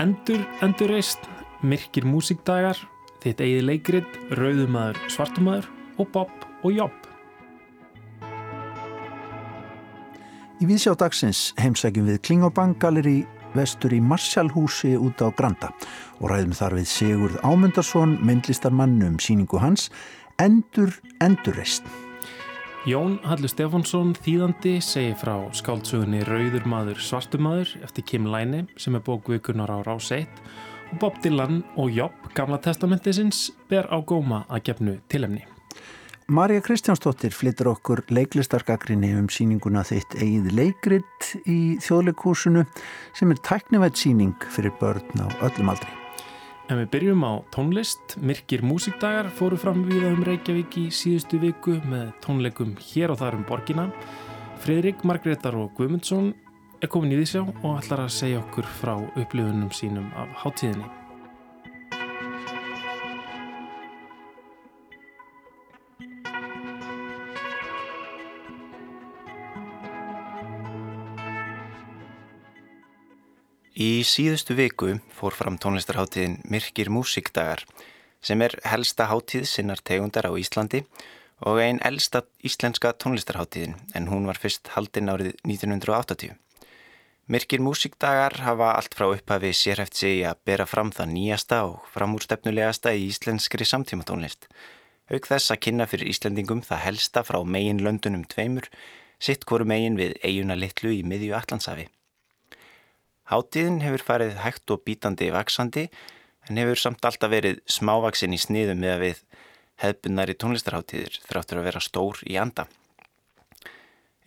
Endur, endur reist, myrkir músikdagar, þitt eigið leikrit, rauðumadur, svartumadur og bob og jobb. Í viðsjá dagsins heimsækjum við Klingobangalir í vestur í Marshallhúsi út á Granda og ræðum þar við Sigurð Ámundarsson, myndlistarmann um síningu hans, Endur, endur reist. Jón Hallur Stefánsson þýðandi segir frá skáldsögunni Rauður maður svartur maður eftir Kim Læni sem er bókvikunar á Rás 1 og Bob Dylan og Jobb Gamla testamentisins ber á góma að gefnu tilemni. Marja Kristjánsdóttir flyttur okkur leiklistarkakrinni um síninguna þitt eigið leikrit í þjóðleikúsinu sem er tæknivætt síning fyrir börn á öllum aldri. En við byrjum á tónlist. Myrkir músikdagar fóru fram við um Reykjavík í síðustu viku með tónleikum hér og þar um borgina. Fridrik, Margreðar og Guðmundsson er komin í því sjá og ætlar að segja okkur frá upplifunum sínum af hátíðinni. Í síðustu viku fór fram tónlistarháttíðin Myrkir músikdagar sem er helsta háttíð sinnar tegundar á Íslandi og einn elsta íslenska tónlistarháttíðin en hún var fyrst haldinn árið 1980. Myrkir músikdagar hafa allt frá upphafi sérhæft sig að bera fram það nýjasta og framúrstefnulegasta í íslenskri samtíma tónlist. Haug þess að kynna fyrir Íslandingum það helsta frá megin löndunum tveimur, sitt hvoru megin við eiguna litlu í miðju Allandsafi. Háttíðin hefur farið hægt og bítandi vaksandi en hefur samt alltaf verið smávaksin í sniðum með að við hefðbunari tónlistarháttíðir þráttur að vera stór í anda.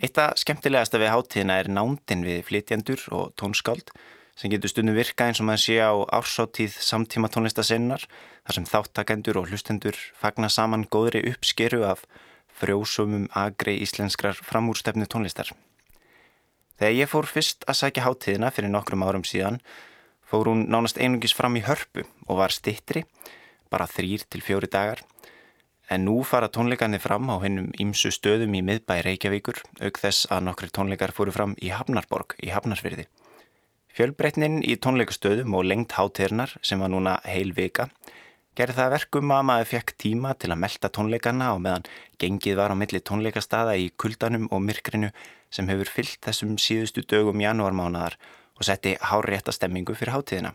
Eitt af skemmtilegasta við háttíðina er nándin við flytjandur og tónskáld sem getur stundum virka eins og maður sé á ársáttíð samtíma tónlistasennar þar sem þáttakendur og hlustendur fagna saman góðri uppskeru af frjósumum agri íslenskrar framúrstefnu tónlistar. Þegar ég fór fyrst að sækja háttíðina fyrir nokkrum árum síðan fór hún nánast einungis fram í hörpu og var stittri, bara þrýr til fjóri dagar. En nú fara tónleikarnir fram á hennum ímsu stöðum í miðbæ Reykjavíkur auk þess að nokkri tónleikar fóru fram í Hafnarborg í Hafnarsfyrði. Fjölbreytnin í tónleikastöðum og lengt háttíðnar sem var núna heil vika gerði það verkum að maður fekk tíma til að melda tónleikarna og meðan gengið var á milli tónleikastada í kuldanum og myrkrinu sem hefur fyllt þessum síðustu dögum janúarmánadar og setti hárétta stemmingu fyrir hátíðina.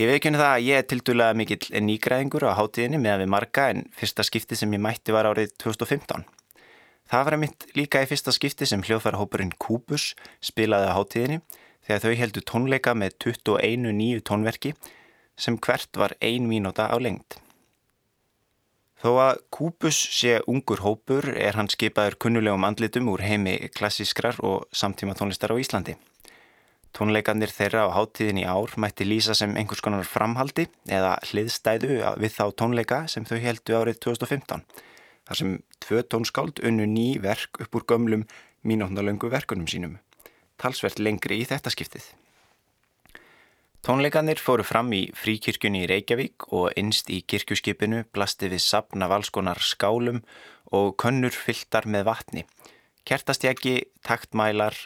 Ég veikjunni það að ég er tildulega mikill nýgræðingur á hátíðinni með að við marga en fyrsta skipti sem ég mætti var árið 2015. Það var mitt líka í fyrsta skipti sem hljóðfærahópurinn Kúbus spilaði á hátíðinni þegar þau heldu tónleika með 21 nýju tónverki sem hvert var ein mínúta á lengt. Þó að Kúbus sé ungur hópur er hann skipaður kunnulegum andlitum úr heimi klassískrar og samtíma tónlistar á Íslandi. Tónleikandir þeirra á háttíðin í ár mætti lýsa sem einhvers konar framhaldi eða hliðstæðu við þá tónleika sem þau heldu árið 2015. Þar sem tvö tónskáld unnu ný verk upp úr gömlum mínútnalöngu verkunum sínum. Talsvert lengri í þetta skiptið. Tónleikanir fóru fram í fríkirkjunni í Reykjavík og innst í kirkjuskipinu blasti við sapna valskonar skálum og könnur fylltar með vatni. Kertastjaki, taktmælar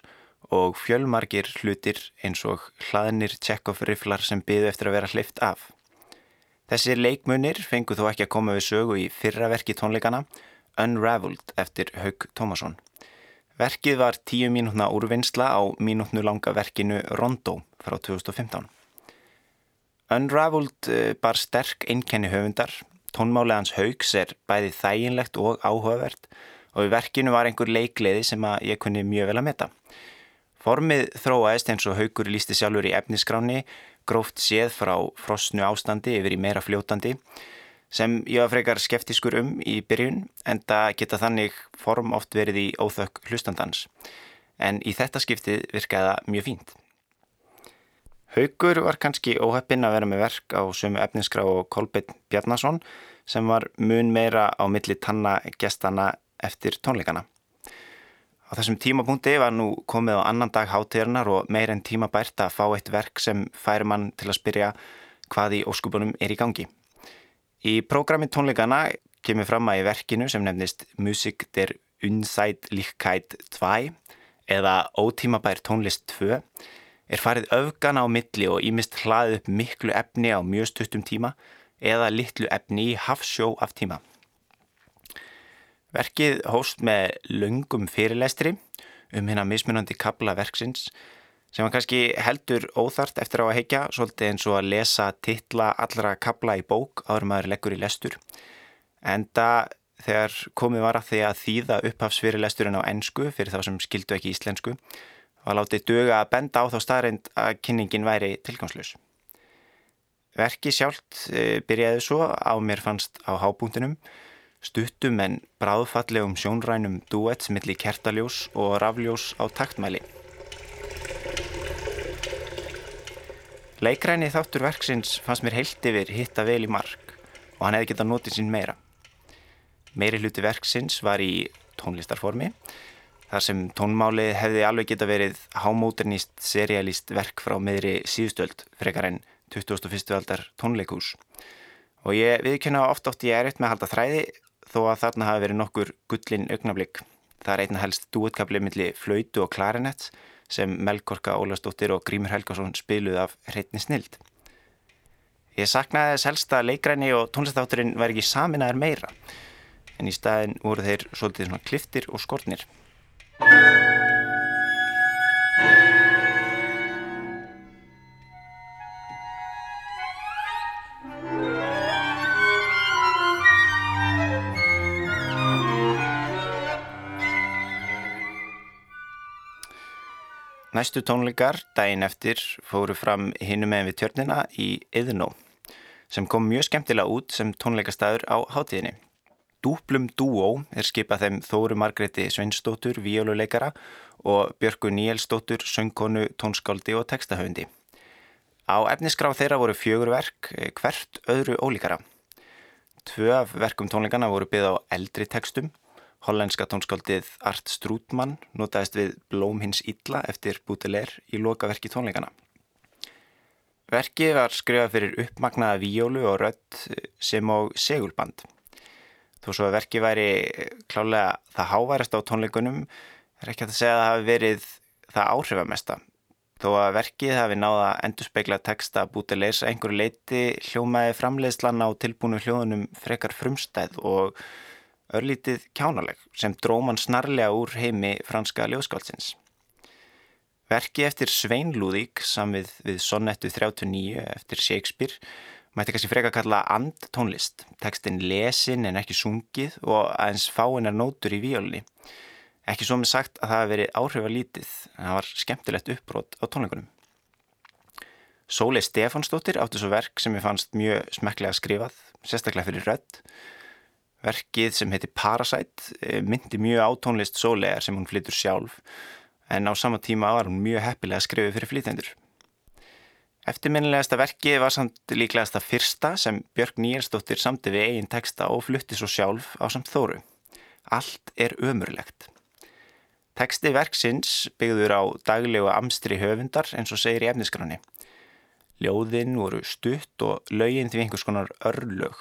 og fjölmargir hlutir eins og hlaðnir tjekkofriflar sem byðu eftir að vera hlift af. Þessir leikmunir fengu þó ekki að koma við sögu í fyrraverki tónleikana Unraveled eftir Haug Tómasson. Verkið var tíu mínútna úrvinnsla á mínútnu langa verkinu Rondo frá 2015. Unraveled eh, bar sterk einkenni höfundar, tónmáli hans haugs er bæði þæginlegt og áhugavert og í verkinu var einhver leikleiði sem ég kunni mjög vel að metta. Formið þróaðist eins og haugur lísti sjálfur í efniskráni, gróft séð frá frosnu ástandi yfir í meira fljótandi sem ég var frekar skeftiskur um í byrjun en það geta þannig form oft verið í óþökk hlustandans en í þetta skiptið virkaði það mjög fínt. Haugur var kannski óheppin að vera með verk á sömu efninskrá og Kolbjörn Bjarnason sem var mun meira á milli tanna gestana eftir tónleikana. Á þessum tímapunkti var nú komið á annan dag hátíðarnar og meir en tíma bært að fá eitt verk sem færi mann til að spyrja hvað í óskupunum er í gangi. Í prógrami tónleikana kemur fram að í verkinu sem nefnist Musik der Unzeit Lichkeit 2 eða Ótímabær tónlist 2 er farið öfgana á milli og ímist hlaðið upp miklu efni á mjög stuttum tíma eða litlu efni í hafsjó af tíma. Verkið hóst með löngum fyrirlestri um hérna mismunandi kabla verksins sem var kannski heldur óþart eftir á að heikja, svolítið eins og að lesa titla allra kabla í bók áður maður leggur í lestur. Enda þegar komið var að því að þýða upphafsfyrirlesturinn á ennsku fyrir þá sem skildu ekki íslensku var látið döga að benda á þá staðreind að kynningin væri tilgangslös. Verki sjálft e, byrjaði svo á mér fannst á hábúntinum, stuttum en bráðfallegum sjónrænum duets millir kertaljós og rafljós á taktmæli. Leikræni þáttur verksins fannst mér heilt yfir hitta vel í mark og hann hefði getað notið sín meira. Meiri hluti verksins var í tónlistarformi þar sem tónmálið hefði alveg geta verið hámóternist serialist verk frá meðri síðustöld frekar en 21. aldar tónleikús. Og ég viðkynna oft átt ég er eitt með að halda þræði þó að þarna hafi verið nokkur gullin augnablík. Það er einna helst dúetkablið millir flöytu og klarinett sem Melkorka Ólastóttir og Grímur Helgarsson spiluð af hreitni snild. Ég saknaði þess helst að leikræni og tónlistátturinn væri ekki saminaður meira en í staðin voru þeir svolítið kliftir og skortnir. Næstu tónleikar daginn eftir fóru fram hinum með við tjörnina í Yðnó sem kom mjög skemmtilega út sem tónleikastæður á hátíðinni. Dúplum Dúó er skipað þeim Þóru Margreti Sveinsdóttur, víóluleikara og Björgu Níelsdóttur, söngkonu, tónskáldi og textahöfundi. Á efnisgrá þeirra voru fjögur verk, hvert öðru ólíkara. Tvö af verkum tónleikana voru byggð á eldri textum. Hollandska tónskáldið Art Strútmann notaðist við Blóm hins Illa eftir Bútileir í lokaverki tónleikana. Verkið var skrifað fyrir uppmagnaða víólu og rött sem á segulband. Þó svo að verki væri klálega það háværast á tónleikunum er ekki að segja að það hafi verið það áhrifamesta. Þó að verkið hafi náða endurspegla texta bútið leysa einhverju leiti hljómaði framleiðslan á tilbúinu hljóðunum frekar frumstæð og örlítið kjánaleg sem dróman snarlega úr heimi franska ljóðskálsins. Verki eftir Svein Lúðík samið við Sonnettu 39 eftir Shakespeare mætti kannski freka að kalla andtónlist, tekstin lesin en ekki sungið og aðeins fáinnar nótur í víjálni. Ekki svo með sagt að það hefði verið áhrifalítið, en það var skemmtilegt uppbrot á tónleikunum. Sólei Stefansdóttir átti svo verk sem ég fannst mjög smeklega skrifað, sérstaklega fyrir rödd. Verkið sem heiti Parasite eh, myndi mjög átónlist Sólegar sem hún flytur sjálf, en á sama tíma var hún mjög heppilega skrifið fyrir flytendur. Eftirminnilegasta verki var samt líklegasta fyrsta sem Björg Nýjarsdóttir samti við eigin texta og flutti svo sjálf á samt þóru. Allt er ömurlegt. Teksti verksins byggður á daglegu amstri höfundar eins og segir í efnisgráni. Ljóðin voru stutt og lögin því einhvers konar örlög,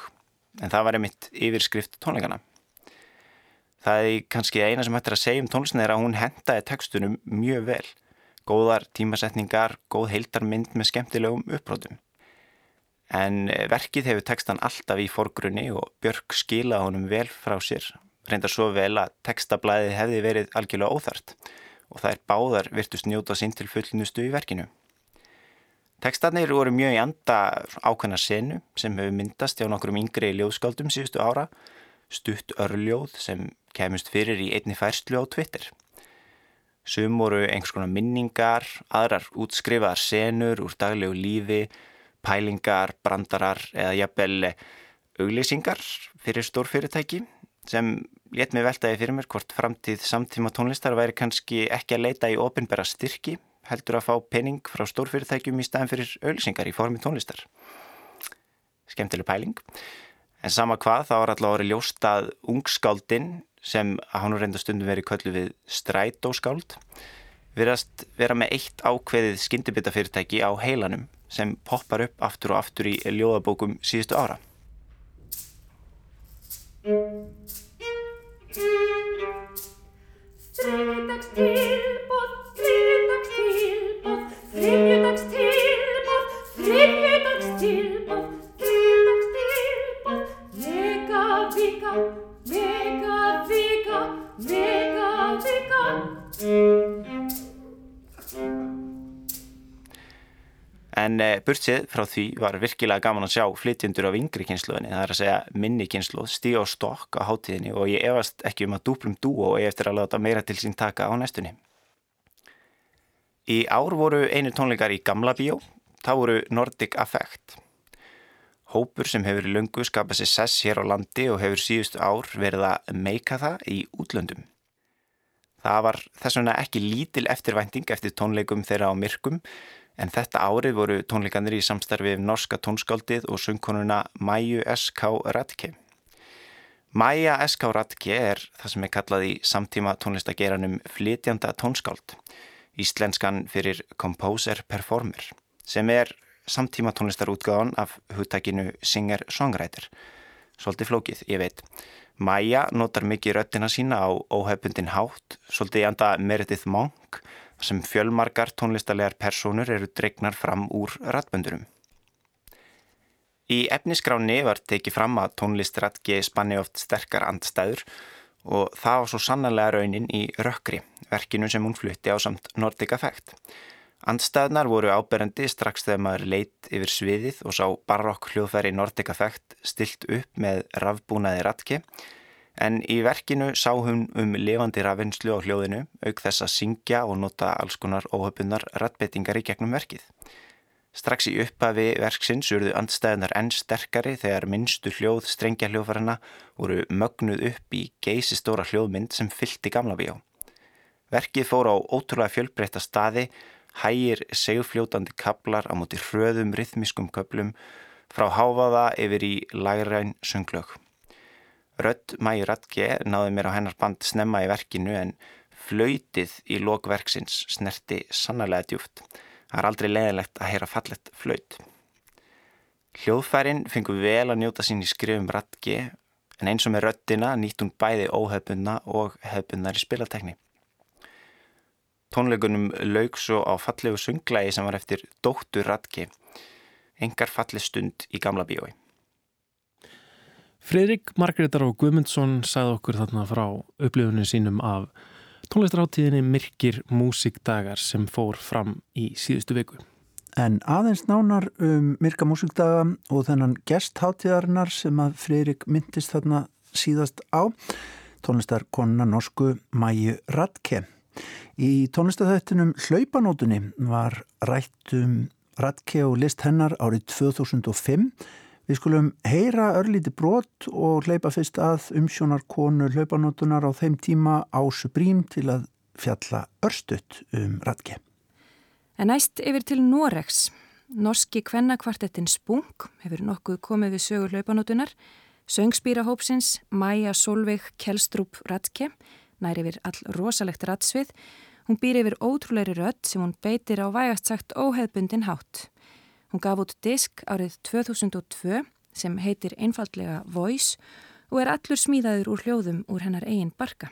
en það var einmitt yfirskrift tónleikana. Það er kannski eina sem hættir að segja um tónlistin er að hún hendaði tekstunum mjög vel góðar tímasetningar, góð heildarmynd með skemmtilegum uppbrótum. En eh, verkið hefur tekstan alltaf í forgrunni og Björk skila honum vel frá sér, reyndar svo vel að tekstablaðið hefði verið algjörlega óþart og það er báðar virtust njóta sín til fullnustu í verkinu. Tekstarnir voru mjög í anda ákveðna senu sem hefur myndast hjá nokkrum yngri ljóðskáldum síðustu ára, stutt örljóð sem kemust fyrir í einni færslu á Twitter. Sum voru einhvers konar minningar, aðrar útskrifaðar senur úr daglegu lífi, pælingar, brandarar eða jafnvel auglýsingar fyrir stórfyrirtæki sem let mig veltaði fyrir mér hvort framtíð samtíma tónlistar væri kannski ekki að leita í ofinbæra styrki heldur að fá penning frá stórfyrirtækjum í staðin fyrir auglýsingar í formi tónlistar. Skemtileg pæling. En sama hvað þá er alltaf orðið ljóst að ungskáldin sem hann reynda stundum verið köllu við strætóskáld verðast vera með eitt ákveðið skyndibita fyrirtæki á heilanum sem poppar upp aftur og aftur í ljóðabókum síðustu ára. Þriðdags burtsið frá því var virkilega gaman að sjá flytjendur af yngri kynsluðinni, það er að segja minni kynsluð, stíg á stokk á hátíðinni og ég efast ekki um að dúplum dú og ég eftir að láta meira til sín taka á næstunni. Í ár voru einu tónleikar í Gamla bíó, það voru Nordic Affect. Hópur sem hefur lungu skapað sér sess hér á landi og hefur síðustu ár verið að meika það í útlöndum. Það var þess vegna ekki lítil eftirvænting eftir tónleikum þeirra á myrkum en þetta árið voru tónleikanir í samstarfið norska tónskáldið og söngkonuna Mæju S.K. Radke. Mæja S.K. Radke er það sem er kallað í samtíma tónlistageranum flytjanda tónskáld, íslenskan fyrir Composer Performer, sem er samtíma tónlistarútgáðan af hugtækinu Singer-Songwriter. Svolítið flókið, ég veit. Mæja notar mikið röttina sína á óhefbundin hátt, svolítið anda Meredith Monk, sem fjölmarkar tónlistalegar personur eru dregnar fram úr ratböndurum. Í efniskráni var tekið fram að tónlistratgi spanni oft sterkar andstæður og það var svo sannarlega raunin í Rökkri, verkinu sem hún flutti á samt Nordic Effect. Andstæðnar voru áberandi strax þegar maður leitt yfir sviðið og sá barokk hljóðfæri Nordic Effect stilt upp með rafbúnaði ratki en í verkinu sá hún um levandi rafinslu á hljóðinu auk þess að syngja og nota alls konar óhöpunar ratbettingar í gegnum verkið. Strax í upphafi verksins urðu andstæðnar enn sterkari þegar minnstu hljóð strengja hljóðfærarna voru mögnuð upp í geysistóra hljóðmynd sem fyllt í gamla bíó. Verkið fór á ótrúlega fjölbreytta staði hægir segfljótandi kablar á móti hröðum rithmiskum köplum frá háfaða yfir í lagræn sönglög. Rött Mæi Ratke náði mér á hennar band snemma í verkinu en flöytið í lokverksins snerti sannarlega djúft. Það er aldrei leðilegt að heyra fallet flöyt. Hljóðfærin fengur vel að njóta sín í skrifum Ratke en eins og með röttina nýtt hún bæði óhefbunna og hefbunnar í spilatekni. Tónleikunum laug svo á fallegu sunglægi sem var eftir Dóttur Ratke, engar falli stund í gamla bíói. Fredrik Margreðar og Guðmundsson sagði okkur þarna frá upplifunum sínum af tónlistaráttíðinni Myrkir Músikdagar sem fór fram í síðustu viku. En aðeins nánar um Myrka Músikdaga og þennan gestháttíðarinnar sem að Fredrik myndist þarna síðast á, tónlistarkonuna norsku Mæju Ratke. Í tónlistathættinum Hlaupanótunni var rætt um Ratke og list hennar árið 2005 Við skulum heyra örlíti brot og hleypa fyrst að umsjónar konu hlaupanótunar á þeim tíma ásu brím til að fjalla örstutt um Radke. En næst yfir til Noregs. Norski kvennakvartettin Spunk hefur nokkuð komið við sögur hlaupanótunar. Söngspýrahópsins Maja Solveig Kjellstrup Radke nær yfir all rosalegt radsvið. Hún býr yfir ótrúleiri rödd sem hún beitir á vægast sagt óheðbundin hátt. Hún gaf út disk árið 2002 sem heitir einfallega Voice og er allur smíðaður úr hljóðum úr hennar eigin barka.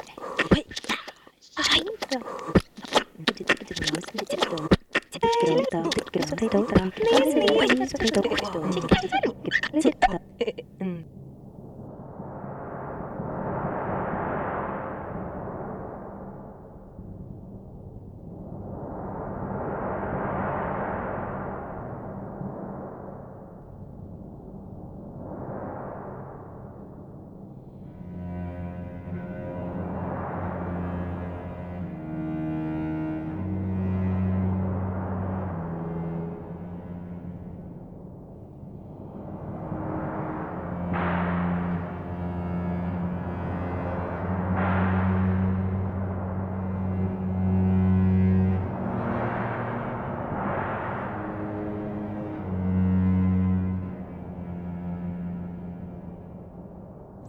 Please leave a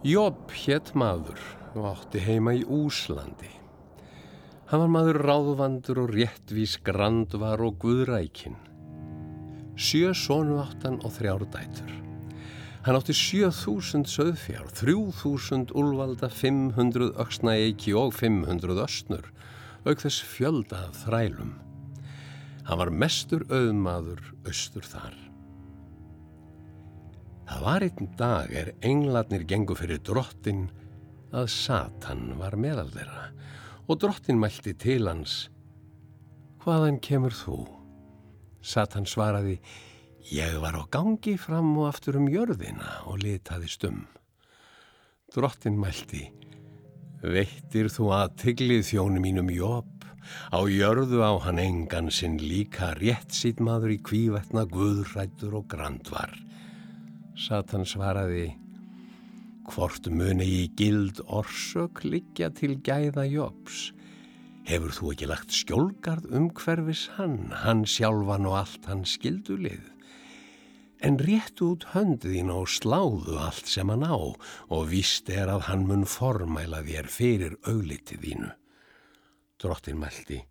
Jobb hétt maður og átti heima í Úslandi. Hann var maður ráðvandur og réttvís grandvar og guðrækin. Sjö sónu áttan og þrjár dætur. Hann átti 7000 söðfjár, 3000 úlvalda, 500 öksnaeiki og 500 östnur, auk þess fjölda þrælum. Hann var mestur auðmaður austur þar. Það var einn dag er englarnir gengu fyrir drottin að Satan var meðal þeirra og drottin mælti til hans Hvaðan kemur þú? Satan svaraði Ég var á gangi fram og aftur um jörðina og litaði stum. Drottin mælti Veittir þú að tiglið þjónu mínum jobb Á jörðu á hann engan sinn líka rétt sítmaður í kvívetna guðrættur og grandvar Satan svaraði Hvort muni í gild orsök liggja til gæða Jóps? Hefur þú ekki lagt skjólgarð umhverfis hann, hann sjálfan og allt hann skildulið? En réttu út höndin og sláðu allt sem hann á og vist er að hann mun formæla þér fyrir auglitið þínu. Drottin meldi.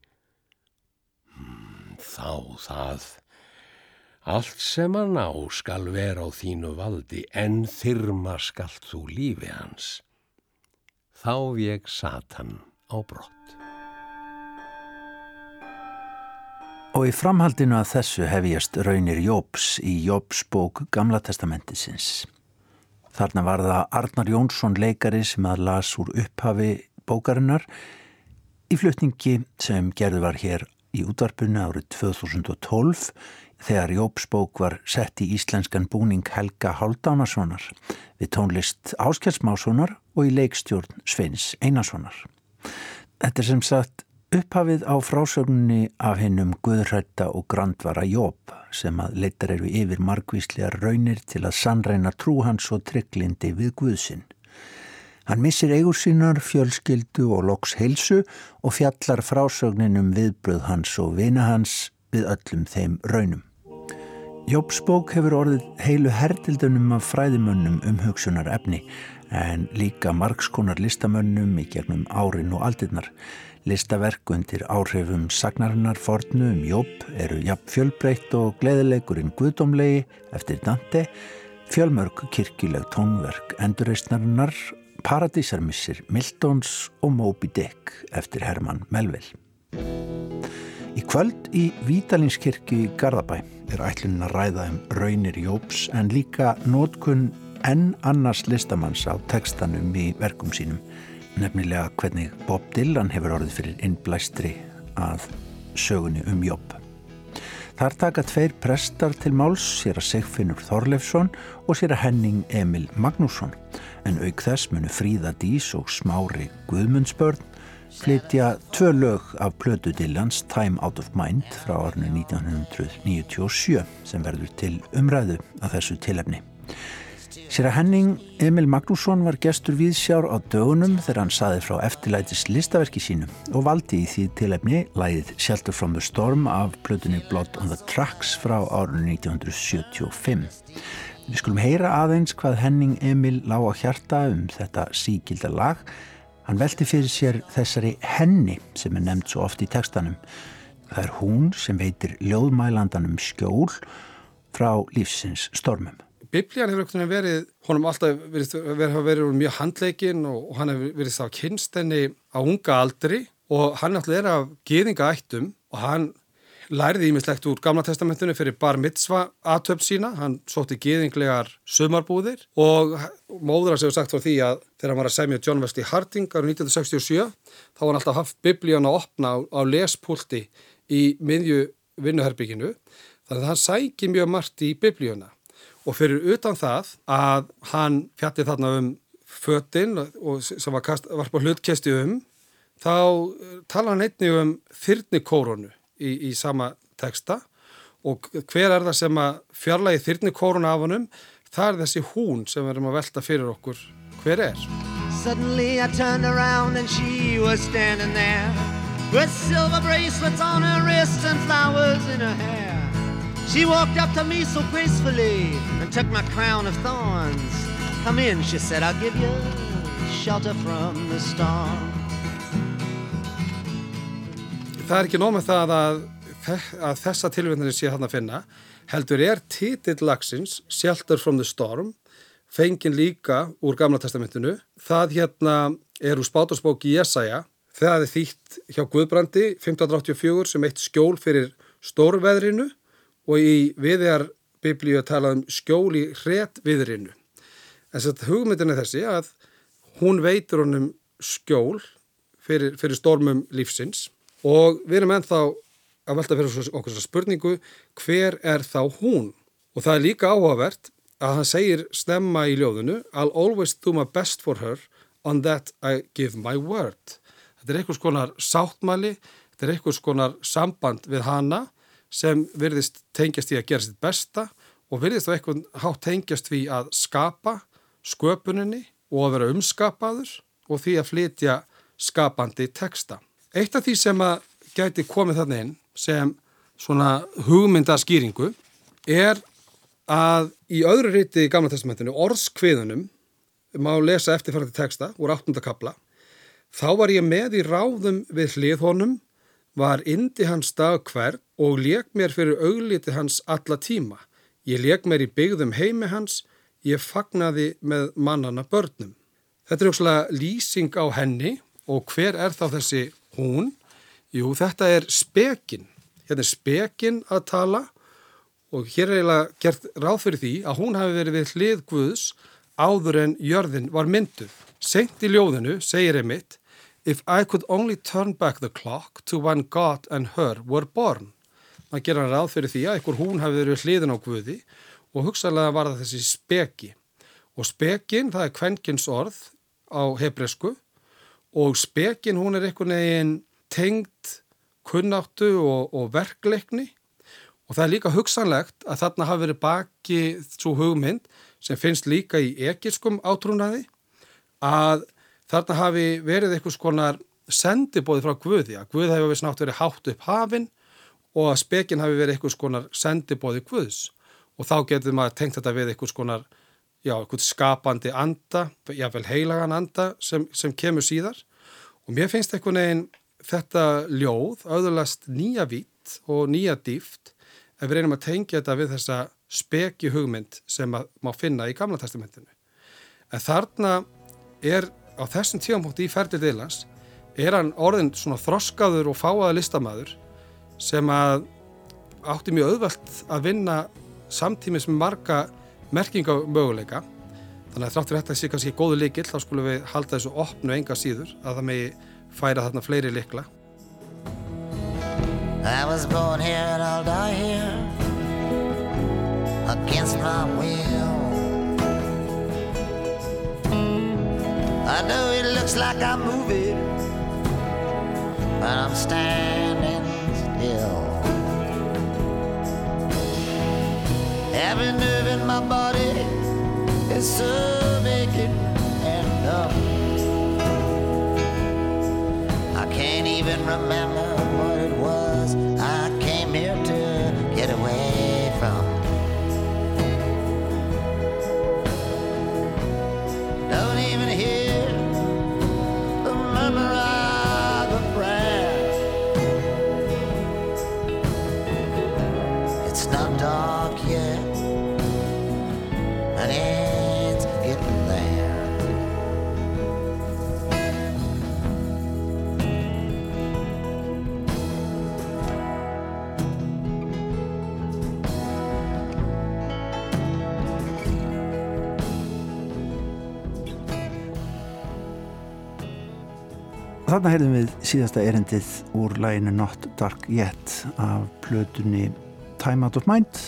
Hmm, þá það Allt sem að ná skal vera á þínu valdi en þyrma skalt þú lífi hans. Þá veg Satan á brott. Og í framhaldinu að þessu hefjast raunir Jóps í Jóps bók Gamla testamentisins. Þarna var það Arnar Jónsson leikari sem að las úr upphafi bókarinnar í flutningi sem gerðu var hér í útvarpunni árið 2012 þegar Jópsbók var sett í íslenskan búning Helga Haldánasonar við tónlist Áskjálsmássonar og í leikstjórn Sveins Einarssonar. Þetta sem sagt upphafið á frásögninni af hennum Guðrætta og Grandvara Jóp sem að leitar eru yfir margvíslegar raunir til að sannreina trú hans og trygglindi við Guðsinn. Hann missir eigur sínar, fjölskyldu og loks heilsu og fjallar frásögninum viðbröð hans og vina hans við öllum þeim raunum. Jópsbók hefur orðið heilu herdildunum af fræðimönnum um hugsunar efni en líka margskonar listamönnum í gegnum árin og aldirnar. Listaverk undir áhrifum sagnarinnar fornu um Jóp eru jafn fjölbreytt og gleðilegurinn Guðdómlegi eftir Dante, fjölmörg kirkileg tónverk endurreistnarinnar, Paradísarmissir Miltons og Moby Dick eftir Herman Melville. Í kvöld í Vítalinskirkju í Garðabæ er ætlunin að ræða um raunir Jóps en líka nótkunn enn annars listamanns á tekstanum í verkum sínum nefnilega hvernig Bob Dylan hefur orðið fyrir innblæstri að sögunni um Jóp. Þar taka tveir prestar til máls sér að Sigfinnur Þorleifsson og sér að Henning Emil Magnússon en auk þess munu Fríða Dís og Smári Guðmundsbörn flytja tvö lög af plötu Dillans Time Out of Mind frá ornu 1997 sem verður til umræðu af þessu tilefni. Sér að Henning Emil Magnússon var gestur við sjár á dögunum þegar hann saði frá eftirlætis listaverki sínu og valdi í því tilefni læðið Shelter from the Storm af plötunni Blood on the Tracks frá árunni 1975. Við skulum heyra aðeins hvað Henning Emil lág á hjarta um þetta síkilda lag Hann velti fyrir sér þessari henni sem er nefnt svo oft í tekstanum. Það er hún sem veitir ljóðmælandanum skjól frá lífsins stormum. Biblían hefur verið, honum alltaf verið, verið, verið mjög handleikin og hann hefur verið þá kynstenni á unga aldri og hann alltaf er af geðinga ættum og hann læriði ímislegt úr Gamla testamentinu fyrir bar mitzva aðtöpt sína, hann sótti geðinglegar sömarbúðir og móður hans hefur sagt frá því að þegar hann var að semja John Wesley Harding árið 1967 þá var hann alltaf haft biblíun að opna á, á lespúlti í miðju vinnuherbygginu þannig að hann sæki mjög margt í biblíuna. Og fyrir utan það að hann fjatti þarna um fötinn sem var, kast, var hlutkesti um þá tala hann einnig um þyrnikórunu í, í sama teksta og hver er það sem að fjarlægi þyrnikóruna af honum? Það er þessi hún sem við erum að velta fyrir okkur. Hver er? Suddenly I turned around and she was standing there With silver bracelets on her wrists and flowers in her hair. She walked up to me so gracefully And took my crown of thorns. Come in, she said, I'll give you shelter from the storm. Það er ekki nóg með það að, að þessa tilvindinni sé hann að finna. Heldur er titill lagsins Shelter from the Storm, fengin líka úr Gamla testamentinu. Það hérna er úr spátarsbóki Jesaja. Það er þýtt hjá Guðbrandi 1584 sem eitt skjól fyrir stórveðrinu og í viðjar biblíu að tala um skjól í hret viðrinu. En að hugmyndin er þessi að hún veitur honum skjól fyrir, fyrir stormum lífsins og við erum ennþá að velta fyrir okkur spurningu hver er þá hún? Og það er líka áhugavert að hann segir stemma í ljóðinu I'll always do my best for her on that I give my word. Þetta er einhvers konar sáttmæli, þetta er einhvers konar samband við hana sem virðist tengjast í að gera sitt besta og virðist þá einhvern hátt tengjast við að skapa sköpuninni og að vera umskapaður og því að flytja skapandi teksta. Eitt af því sem að gæti komið þarna inn sem svona hugmyndaskýringu er að í öðru ríti í Gamla testamentinu, orðskviðunum, má lesa eftirfærandi teksta úr 8. kapla, þá var ég með í ráðum við hlið honum, var indi hans dag hver og leik mér fyrir augliti hans alla tíma. Ég leik mér í byggðum heimi hans, ég fagnaði með mannana börnum. Þetta er aukslega lýsing á henni og hver er þá þessi hún? Jú, þetta er spekin. Hérna er spekin að tala og hér er eiginlega gert ráð fyrir því að hún hafi verið við hlið Guðs áður en jörðin var mynduð. Sengt í ljóðinu segir einmitt If I could only turn back the clock to when God and her were born. Það gera ráð fyrir því að einhver hún hafi verið hliðin á Guði og hugsaðlega var það þessi speki. Og spekin, það er kvenkins orð á hebresku og spekin hún er einhvern veginn tengd kunnáttu og, og verkleikni. Og það er líka hugsanlegt að þarna hafi verið baki svo hugmynd sem finnst líka í ekiskum átrúnaði að þarna hafi verið einhvers konar sendibóði frá Guði að Guð hefur við snátt verið hátt upp hafinn og að spekin hafi verið einhvers konar sendibóði Guðs. Og þá getur maður tengt þetta við einhvers konar já, einhvers skapandi anda, jáfnveil heilagan anda sem, sem kemur síðar og mér finnst einhvern veginn þetta ljóð auðvitaðast nýja vitt og nýja dýft ef við reynum að tengja þetta við þessa speki hugmynd sem má finna í Gamla testamentinu. En þarna er á þessum tífampunkti í ferðil Dilans er hann orðin svona þroskaður og fáaða listamæður sem að átti mjög auðvelt að vinna samtímis með marga merkinga möguleika. Þannig að þráttur þetta sé kannski góðu líkil þá skulum við halda þessu opnu enga síður að það megi færa þarna fleiri likla. I was born here and I'll die here against my will. I know it looks like I'm moving, but I'm standing still. Every nerve in my body is so vacant and numb. I can't even remember what it was I came here to get away Þarna heyrðum við síðasta erendið úr læginu Not Dark Yet af plötunni Time Out of Mind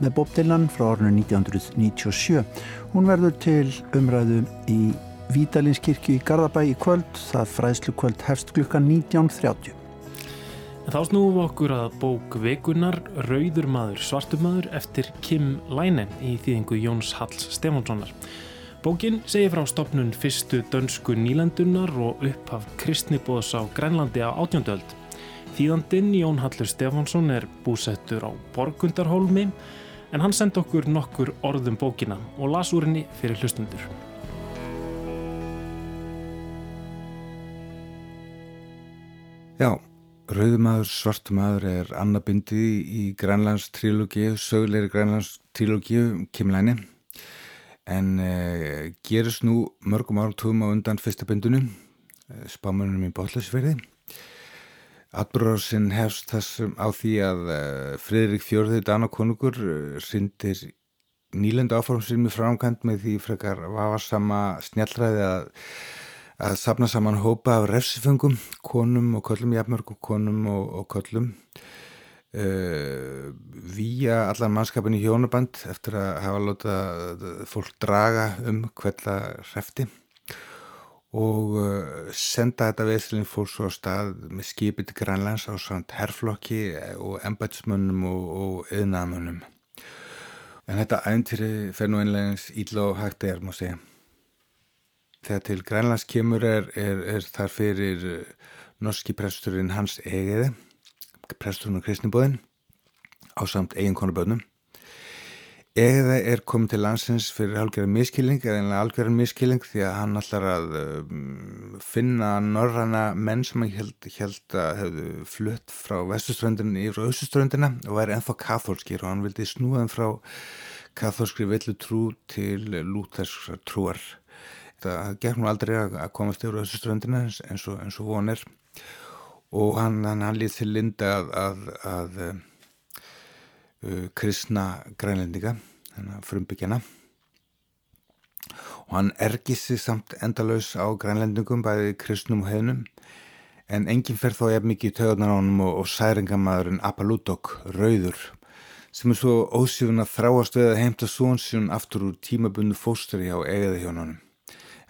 með Bob Dylan frá árinu 1997. Hún verður til umræðu í Vídalinskirkju í Garðabæ í kvöld. Það fræðslu kvöld hefst klukkan 19.30. En þá snúum við okkur að bók vikunar Rauður maður, svartur maður eftir Kim Lænen í þýðingu Jóns Halls Stefánssonar. Bókin segir frá stopnun fyrstu dönsku nýlendunar og upphaf kristnibóðs á Grænlandi á átjóndöld. Þýðandinn Jón Hallur Stefánsson er búsettur á Borgundarhólmi en hann sendi okkur nokkur orðum bókina og las úr henni fyrir hlustundur. Já, Rauðumadur, Svartumadur er annabindi í Grænlands trílógíu, sögulegri Grænlands trílógíu, Kimlæni en eh, gerist nú mörgum árum tóðum á undan fyrsta bindunum, eh, spámanunum í Bótlæsverði. Atbúrásinn hefst þessum á því að eh, Fridrik Fjörður Danakonungur syndir nýlendu áformsinn með framkvæmt með því frekar vafarsama snjallræði að að sapna saman hópa af refsiföngum, konum og köllum, jafnmörgum konum og, og köllum uh, eh, vía allar mannskapin í hjónaband eftir að hafa láta fólk draga um hverla hrefti og uh, senda þetta veðslinn fólk svo á stað með skipið til Grænlands á svont herrflokki og embætsmönnum og, og yðnaðmönnum en þetta æntýri fer nú einlegins íll og hægt er, má segja. Þegar til Grænlands kemur er, er, er þar fyrir eh, norski presturinn Hans Egeði presturinn og kristnibóðinn á samt eiginkonu börnum Egeði er komið til landsins fyrir algjörðan miskilling eða algjörðan miskilling því að hann allar að um, finna norrana menn sem hann held, held að hefðu flutt frá vestuströndinu yfir austuströndina og væri ennþá katholskir og hann vildi snúðan frá katholskri villu trú til lúterskra trúar. Það gekk nú aldrei að komast yfir þessu ströndina eins, eins og, og vonir og hann, hann, hann lýð til linda að, að, að uh, kristna grænlendinga frumbyggjana og hann ergissi samt endalauðs á grænlendingum bæði kristnum og hefnum en enginn fer þó ef mikið í töðunar ánum og, og særingamadurinn Apalúdok, Rauður sem er svo ósífun að þráast við að heimta svonsjón aftur úr tímabundu fóstri á eigiði hjónunum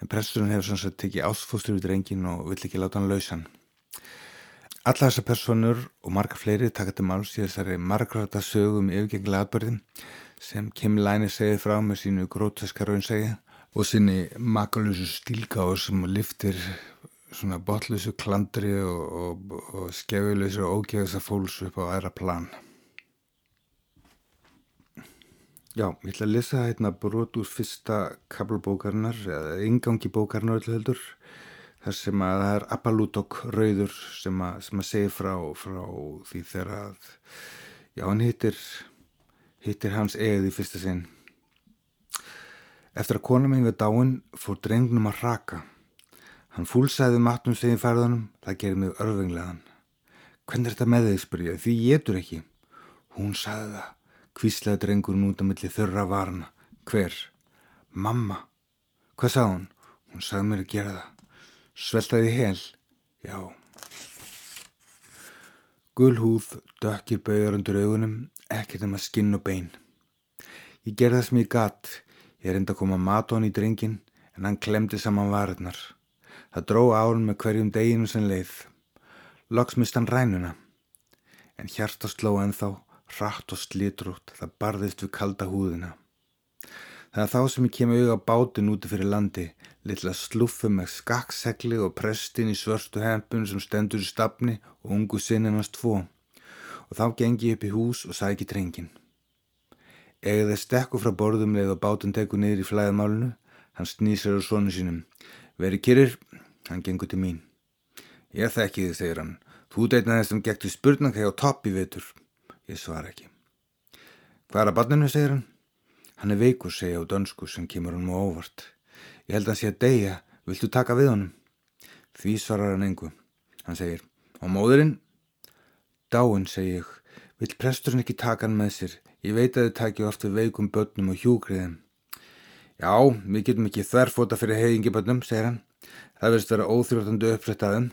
en presturinn hefur sett tekið ásfóstur við drengin og vill ekki láta hann lausan. Alla þessar personur og marga fleiri taka til máls í þessari margræta sögum yfirgenglega atbyrðin sem Kim Læni segið frá með sínu gróteska raunsegi og sinni makalösu stílgáður sem liftir svona botlösu klandri og, og, og skefilösu og ógeðsa fólks upp á aðra plan. Já, ég ætla að lesa hérna brot úr fyrsta kablubókarnar, eða yngangi bókarnar öllu heldur, þar sem að það er Appalúdokk rauður sem að, sem að segja frá, frá því þegar að, já hann hittir, hittir hans eigið í fyrsta sinn. Eftir að kona minn við dáin fór drengnum að raka. Hann fúlsæði matnum segið færðunum, það gerir mig örfenglegan. Hvernig er þetta með þig, spurja, því ég getur ekki. Hún sagði það. Kvíslaði drengurinn út á milli þurra varna. Hver? Mamma. Hvað sá hún? Hún sagði mér að gera það. Sveltaði hel? Já. Gull húð, dökkir bauðar undir augunum, ekkert um að skinn og bein. Ég gerði það sem ég gatt. Ég reyndi að koma mat á hann í drengin, en hann klemdi saman varirnar. Það dró árun með hverjum deginu sem leið. Loks mist hann rænuna. En hjarta sló ennþá Rætt og slitrútt, það barðist við kalda húðina. Það er þá sem ég kem auðvitað bátinn úti fyrir landi, litla sluffu með skakksegli og prestin í svörstu hempun sem stendur í stafni og ungu sinninans tvo. Og þá gengi ég upp í hús og sæki drengin. Egið þeir stekku frá borðum leið og bátinn teku niður í flæðamálunu, hann snýsar á sonu sínum. Veri kyrir, hann gengur til mín. Ég þekki þið, segir hann. Þú deitna þessum gektu spurnangæg á topp í vetur. Ég svara ekki. Hvað er að barninu, segir hann? Hann er veikur, segja á dönsku sem kemur hann mjög óvart. Ég held að sé að deyja, viltu taka við honum? Því svarar hann engu. Hann segir, og móðurinn? Dáinn, segi ég, vill presturinn ekki taka hann með sér? Ég veit að þið takja ofta veikum börnum og hjúgriðum. Já, við getum ekki þverfóta fyrir heiðingibönnum, segir hann. Það verðist vera óþjóðandi upprættaðum.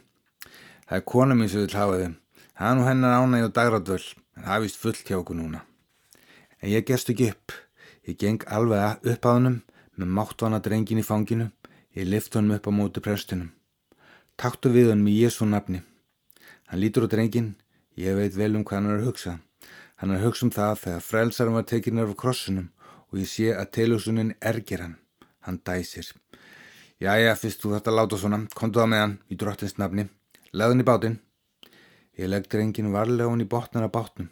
Það er kona mín sem vil hafa þið. Það er nú hennar ánæg og dagradvöld en það vist fullt hjá okkur núna. En ég gerst ekki upp. Ég geng alveg upp á hannum með máttvana drengin í fanginu. Ég lift honum upp á mótu prestunum. Taktu við honum í Jésu nafni. Hann lítur á drengin. Ég veit vel um hvað hann er að hugsa. Hann er að hugsa um það þegar frelsarum var tekinir af krossunum og ég sé að teljósunin ergir hann. Hann dæsir. Jæja, fyrst þú þetta láta svona, kontu það með hann í drottins nafni. Leðun í bátinn. Ég legg drengin varlega hún í botnar af bátnum,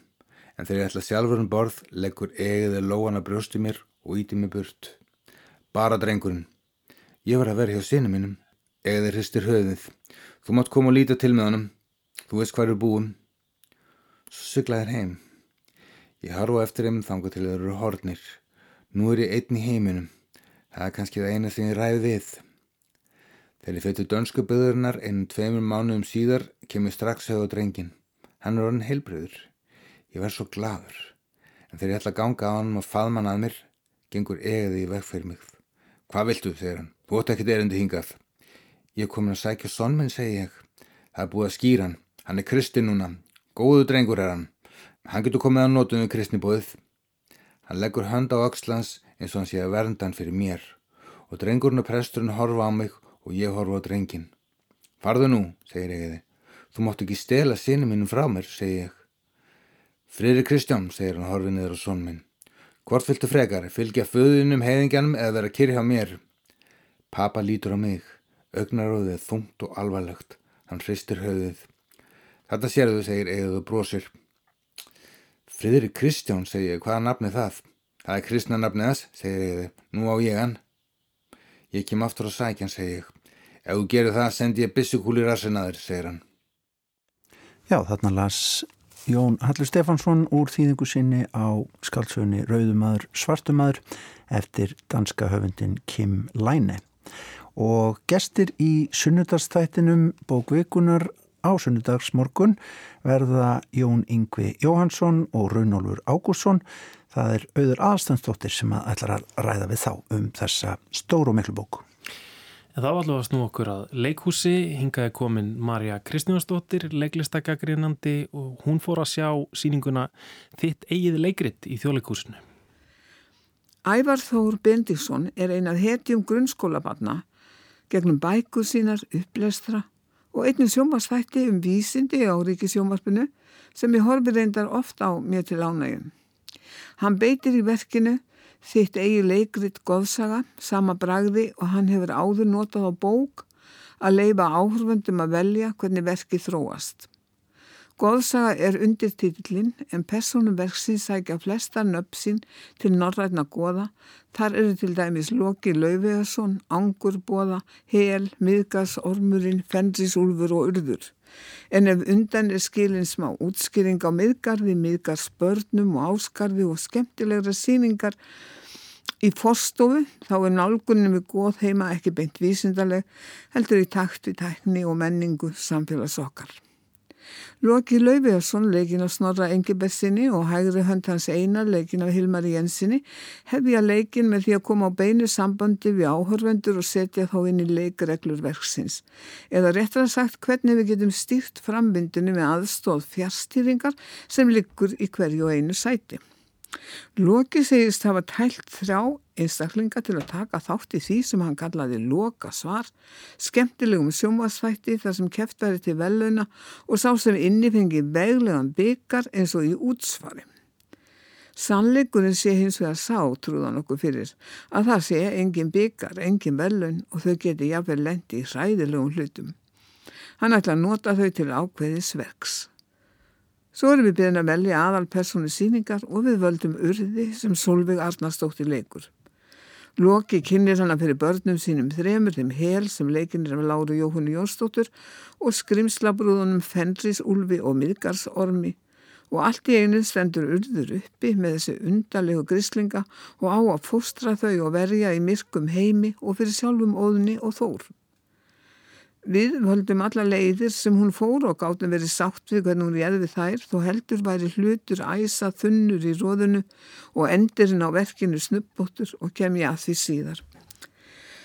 En þegar ég ætla sjálfur um borð, leggur egiði lóana brjósti mér og íti mig burt. Bara drengurinn. Ég var að vera hjá sinu mínum. Egiði hristir höfuðið. Þú mátt koma og líta til með honum. Þú veist hvað eru búum. Svo syglaðir heim. Ég harfa eftir þeim þanga til þeir eru hornir. Nú er ég einn í heiminum. Það er kannski það eina sem ég ræði við. Þegar ég fættu dönsku byðurinnar einum tveimur mánuðum síðar kemur strax höfu drengin. Hann er orðin heilbröður. Ég verð svo gladur. En þegar ég ætla að ganga á hann og faðman að mér, gengur egiði í veg fyrir mig. Hvað viltu, segir hann. Þú ótt ekkert erindi hingað. Ég er komin að sækja sonminn, segi ég. Það er búið að skýra hann. Hann er kristi núna. Góðu drengur er hann. Hann getur komið að nótum við kristnibóðið. Hann leggur hönd á öxlans eins og hann sé að verndan fyrir mér. Og drengurinn og presturinn horfa á mig og ég horfa á drengin. Farðu nú, segir egiði. Þú mátt ekki stela sinu mínum frá mér, segi ég. Frýri Kristján, segir hann horfið niður á son minn. Hvort fylgtu frekar, fylgja föðunum heiðingjanum eða vera kyrri hjá mér? Papa lítur á mig. Ögnaróðið þungt og alvarlegt. Hann hristir höfuðið. Þetta sérðu, segir eigið og brósir. Friðri Kristján, segir ég, hvaða nafni það? Það er kristna nafnið þess, segir eigið. Nú á ég hann. Ég kem aftur á sækjan, segir ég. Ef þú gerir það, sendi ég bissukúli rassinaður, segir hann. Já, þarna las Jón Hallur Stefansson úr þýðingu sinni á skaldsögunni Rauðumadur Svartumadur eftir danska höfundin Kim Læne og gestir í sunnudagstættinum bókvikunar á sunnudagsmorgun verða Jón Yngvi Jóhansson og Raunólfur Ágússon það er auður aðstandsdóttir sem að ætlar að ræða við þá um þessa stóru miklu bóku En þá að snú okkur að leikhúsi, hingaði komin Marja Kristjónsdóttir, leiklistakagrinandi og hún fór að sjá síninguna Þitt eigið leikrit í þjóðleikhúsinu. Ævar Þór Bendíksson er einað hetjum grunnskólabanna gegnum bækur sínar, upplestra og einnig sjómasþætti um vísindi á ríkisjómasbunu sem ég horfi reyndar ofta á mér til ánægjum. Hann beitir í verkinu þitt eigi leikrit goðsaga, sama bragði og hann hefur áður notað á bók að leifa áhörfundum að velja hvernig verkið þróast. Goðsaga er undirtítillin en personum verksins sækja flesta nöpsinn til norrætna goða. Þar eru til dæmis Loki Lauvegarsson, Angur Bóða, Hel, Miðgas, Ormurinn, Fenrisúlfur og Urður. En ef undan er skilin smá útskýring á miðgarði, miðgars börnum og áskarði og skemmtilegra síningar í forstofu, þá er nálgunum við góð heima ekki beint vísindarleg, heldur í takt við tækni og menningu samfélags okkar. Loki Lauviðarsson, leikin af Snorra Engibersinni og hægri hönd hans einar, leikin af Hilmari Jensinni, hefja leikin með því að koma á beinu sambandi við áhörvendur og setja þá inn í leikreglur verksins. Eða réttra sagt hvernig við getum stýrt frambindinu með aðstóð fjárstýringar sem liggur í hverju einu sæti. Loki segist hafa tælt þrjá einstaklinga til að taka þátt í því sem hann kallaði loka svar, skemmtilegum sjómasvætti þar sem keft væri til veluna og sá sem innifengi veglegan byggar eins og í útsvari. Sannleikurinn sé hins vegar sá, trúðan okkur fyrir, að það sé engin byggar, engin velun og þau geti jáfnveg lendi í hræðilegum hlutum. Hann ætla að nota þau til ákveðis verks. Svo erum við byrjun að velja aðal persónu síningar og við völdum urði sem Solveig Arnarsdóttir leikur. Loki kynir hana fyrir börnum sínum þremur, þeim hel sem leikinir af Láru Jóhunni Jónsdóttur og skrimslabrúðunum Fenris, Ulfi og Midgarsormi og allt í einu stendur urður uppi með þessi undarlegu grislinga og á að fóstra þau og verja í myrkum heimi og fyrir sjálfum óðni og þór. Við völdum alla leiðir sem hún fór og gáttum verið sátt við hvernig hún réði við þær þó heldur væri hlutur æsa þunnur í róðunu og endirinn á verkinu snubbóttur og kem ég að því síðar.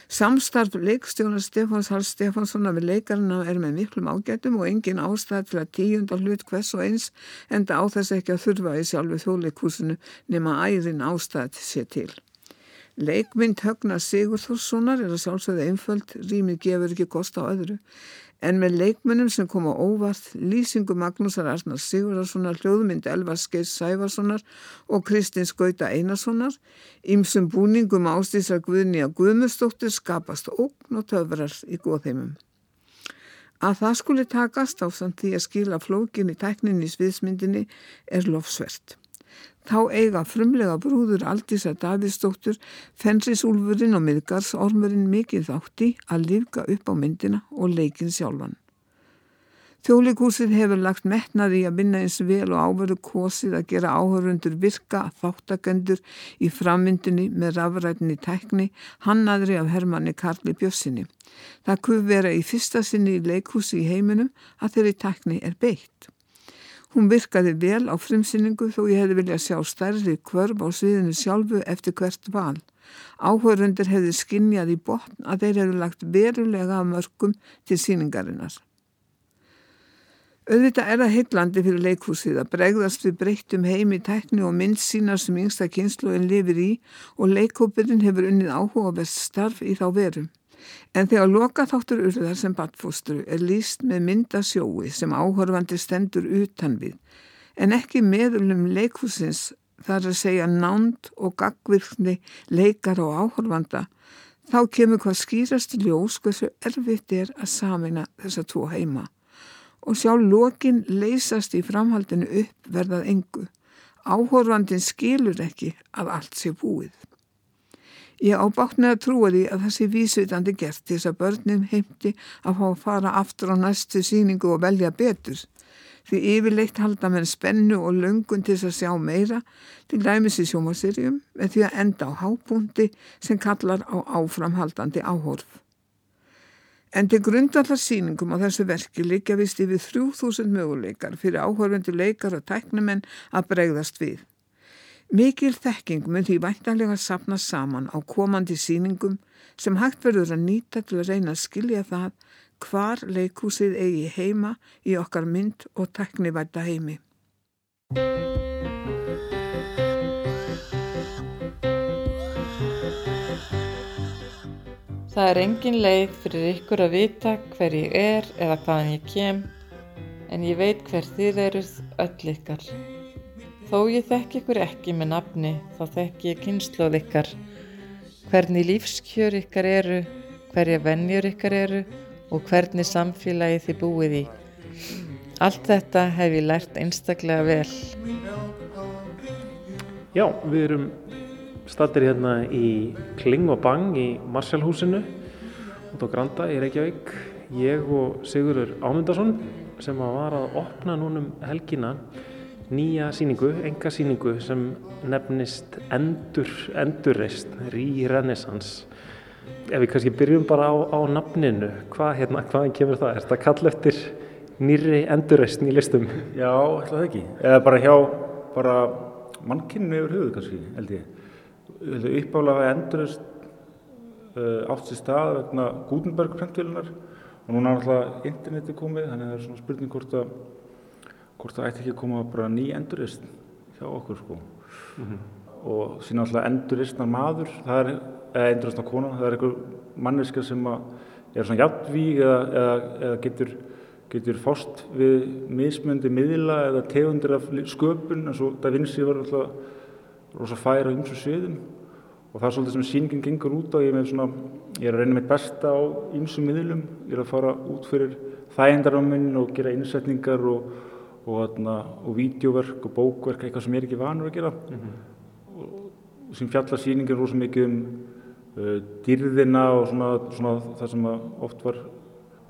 Samstarf leikstjóna Stefáns Hals Stefánssona við leikarina er með miklum ágætum og engin ástæð til að tíundar hlut hvers og eins enda á þess ekki að þurfa í sjálfu þjóðleikúsinu nema ærin ástæð sé til. Leikmynd Högna Sigurþórssonar er að sjálfsögða einföld, rýmið gefur ekki kost á öðru, en með leikmennum sem koma óvart, lýsingu Magnúsar Arnar Sigurðarssonar, hljóðmynd Elvar Skeis Sæfarssonar og Kristins Gauta Einarssonar, ymsum búningum ástísar Guðni að Guðmustóttir skapast ógn og töfrar í góðheimum. Að það skuli takast á samt því að skila flókin í tækninni í sviðsmyndinni er lofsvert. Þá eiga frumlega brúður Aldísa Davíðsdóttur, Fenrisúlfurinn og Midgarsormurinn mikið þátti að lífga upp á myndina og leikin sjálfan. Þjólikúsið hefur lagt metnaði að vinna eins vel og áveru kosið að gera áhörundur virka þáttakendur í frammyndinni með rafrætni tækni hannaðri af Hermanni Karli Bjössinni. Það kuð vera í fyrsta sinni í leikúsi í heiminum að þeirri tækni er beitt. Hún virkaði vel á frumsynningu þó ég hefði viljað sjá stærri kvörf á sviðinu sjálfu eftir hvert val. Áhörundur hefði skinnjað í botn að þeir hefði lagt verulega mörgum til síningarinnar. Auðvitað er það heitlandi fyrir leikhúsið að bregðast við breyttum heimi tækni og mynd sína sem yngsta kynsluðin lifir í og leikhópurinn hefur unnið áhugavest starf í þá verum. En þegar loka þáttur urðar sem badfóstru er líst með myndasjói sem áhörfandi stendur utan við en ekki meðlum leikhúsins þar að segja nánd og gagvirkni leikar og áhörfanda þá kemur hvað skýrast ljós hversu erfitt er að samina þessa tvo heima og sjá lokin leysast í framhaldinu upp verðað engu. Áhorfandin skilur ekki að allt sé búið. Ég ábáknið að trúa því að sé vísvitandi gert til þess að börnum heimti að fá að fara aftur á næstu síningu og velja betur. Því yfirleitt halda með spennu og löngun til þess að sjá meira til dæmis í sjómasýrjum með því að enda á hápunkti sem kallar á áframhaldandi áhorf. En til grundallar síningum á þessu verki líka vist yfir 3000 möguleikar fyrir áhörfundu leikar og tæknumenn að bregðast við. Mikil þekking mun því væntalega sapna saman á komandi síningum sem hægt verður að nýta til að reyna að skilja það hvar leikúsið eigi heima í okkar mynd og tæknivæta heimi. Það er engin leið fyrir ykkur að vita hver ég er eða hvaðan ég kem, en ég veit hver þið eruð öll ykkar. Þó ég þekk ykkur ekki með nafni, þá þekk ég kynsloð ykkar, hvernig lífskjör ykkar eru, hverja vennjur ykkar eru og hvernig samfélagi þið búið í. Allt þetta hef ég lært einstaklega vel. Já, við erum stattir hérna í Kling og Bang í Marshallhúsinu út á Granda í Reykjavík ég og Sigurður Ámundarsson sem var að opna núnum helgina nýja síningu, enga síningu sem nefnist Endur, Endurreist, Rí-Renaissance ef við kannski byrjum bara á, á nafninu hvað hérna, hvaðan kemur það? Er þetta kall eftir nýri endurreist í listum? Já, ætla það ekki eða bara hjá bara mannkynnu yfir höfuð kannski, held ég uppálega endurist uh, átt sér stað vegna Gutenberg prentvélunar og núna er alltaf interneti komið þannig að það er svona spurning hvort að hvort það ætti ekki að koma bara ný endurist hjá okkur sko. Mm -hmm. og sína alltaf enduristnar maður það er, eða enduristnar kona það er einhver manneska sem að er svona jafnvíg eða, eða, eða getur getur fást við mismöndi miðla eða tegundir af sköpun eins og Da Vinci var alltaf rosa færa um þessu sviðum. Og það er svolítið sem síningin gengur út á ég, svona, ég er að reyna mitt besta á ýmsum miðlum, ég er að fara út fyrir þægindaráminn og gera innsetningar og, og, og vídeoverk og bókverk, eitthvað sem ég er ekki vanur að gera mm -hmm. og sem fjalla síningin rosa mikið um uh, dýrðina og svona, svona það sem oft var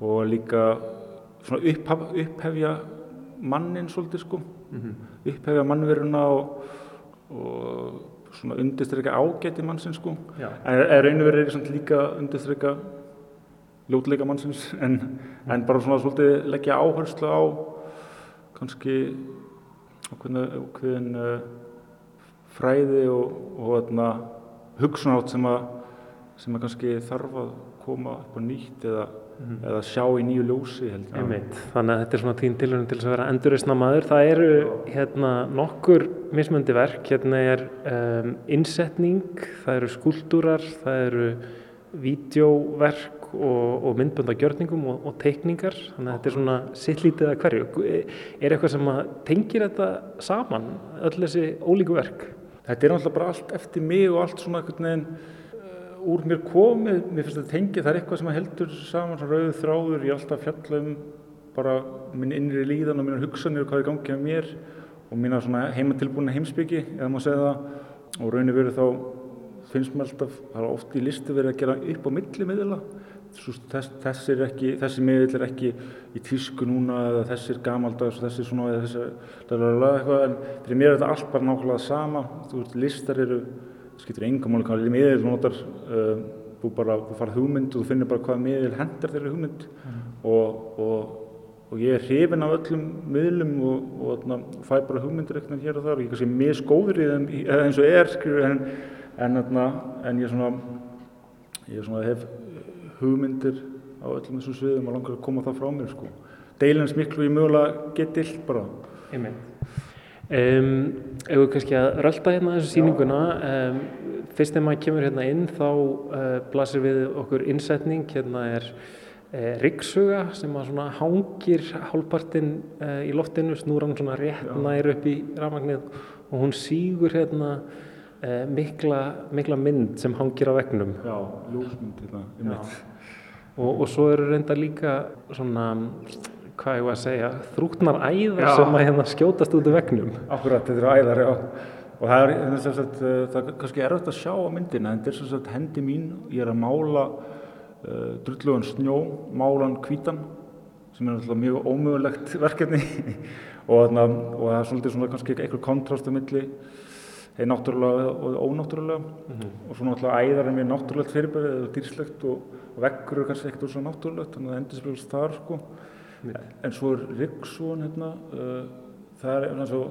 og líka upphaf, upphefja mannin svolítið sko, mm -hmm. upphefja mannveruna og og svona undirstryka ágæti mannsins sko Já. en er raun og verið líka undirstryka ljótleika mannsins en, en bara svona svolítið leggja áherslu á kannski okkur uh, fræði og, og hugsunátt sem sem að kannski þarf að koma upp á nýtt eða mm. eða sjá í nýju ljósi Einmitt, þannig að þetta er svona tín tilhörnum til að vera enduristna maður það eru hérna nokkur mismöndi verk. Hérna er um, innsetning, það eru skúldúrar það eru vídjóverk og, og myndböndagjörningum og, og teikningar. Þannig að þetta er svona sittlítið að hverju. Er eitthvað sem tengir þetta saman öll þessi ólíku verk? Þetta er náttúrulega bara allt eftir mig og allt svona einhvern veginn úr mér komið, mér finnst þetta tengið, það er eitthvað sem heldur saman svona rauð þráður, ég er alltaf fjalla um bara minn innri líðan og minn hugsanir og hvað er gangið með mér og mína svona heimatilbúna heimsbyggi eða maður segja það. Og raunir verið þá finnst mér alltaf, það er oft í listu verið að gera upp á milli miðla þess, þess er ekki, þessi miðl er ekki í tísku núna eða þessi er gamaldags og þessi er svona eða þessi lalala, eitthvað, en fyrir mér er þetta allt bara nákvæmlega sama. Þú veist, listar eru það skiptir engum máli hvað miðl þú notar uh, þú bara, þú farið hugmynd og þú finnir bara hvað miðl hendar þeirri hugmynd. Mm. og, og og ég er hrifin af öllum miðlum og, og, og fæ bara hugmyndir eitthvað hér og þar. Og ég er kannski misgóður í þeim eins og er en, en, en ég, svona, ég svona hef hugmyndir á öllum þessum sviðum og langar að koma það frá mér sko. deilins miklu ég mögulega get ill bara um, Ef við kannski að rölda hérna þessu síninguna um, fyrst þegar maður kemur hérna inn þá uh, blasir við okkur innsetning. Hérna er eh, ryggsuga sem að svona hangir hálfpartinn eh, í loftinu, snúra hann svona rétt nær upp í rafmagnið og hún sígur hérna eh, mikla, mikla mynd sem hangir á vegnum. Já, ljósmynd hérna, um eitt. Og, og svo eru reynda líka svona, hvað ég var að segja, þrútnar æðar Já. sem að hérna skjótast út af vegnum. Akkurat, þetta eru æðar, já. Og það er, það er, sagt, það er kannski erfitt að sjá á myndina, en þetta er hendi mín, ég er að mála uh, drullugan snjó, málan hvítan, sem er náttúrulega mjög ómögulegt verkefni og, þarna, og það er svolítið svona kannski eitthvað kontrast á milli þeir náttúrulega og ónáttúrulega. Og svo náttúrulega æðar er mjög náttúrulegt fyrirbærið eða dýrslegt og, og veggur er kannski ekkert svo náttúrulegt þannig að það endur spilast þar sko. En svo er Ryggsson hérna uh, það er eins og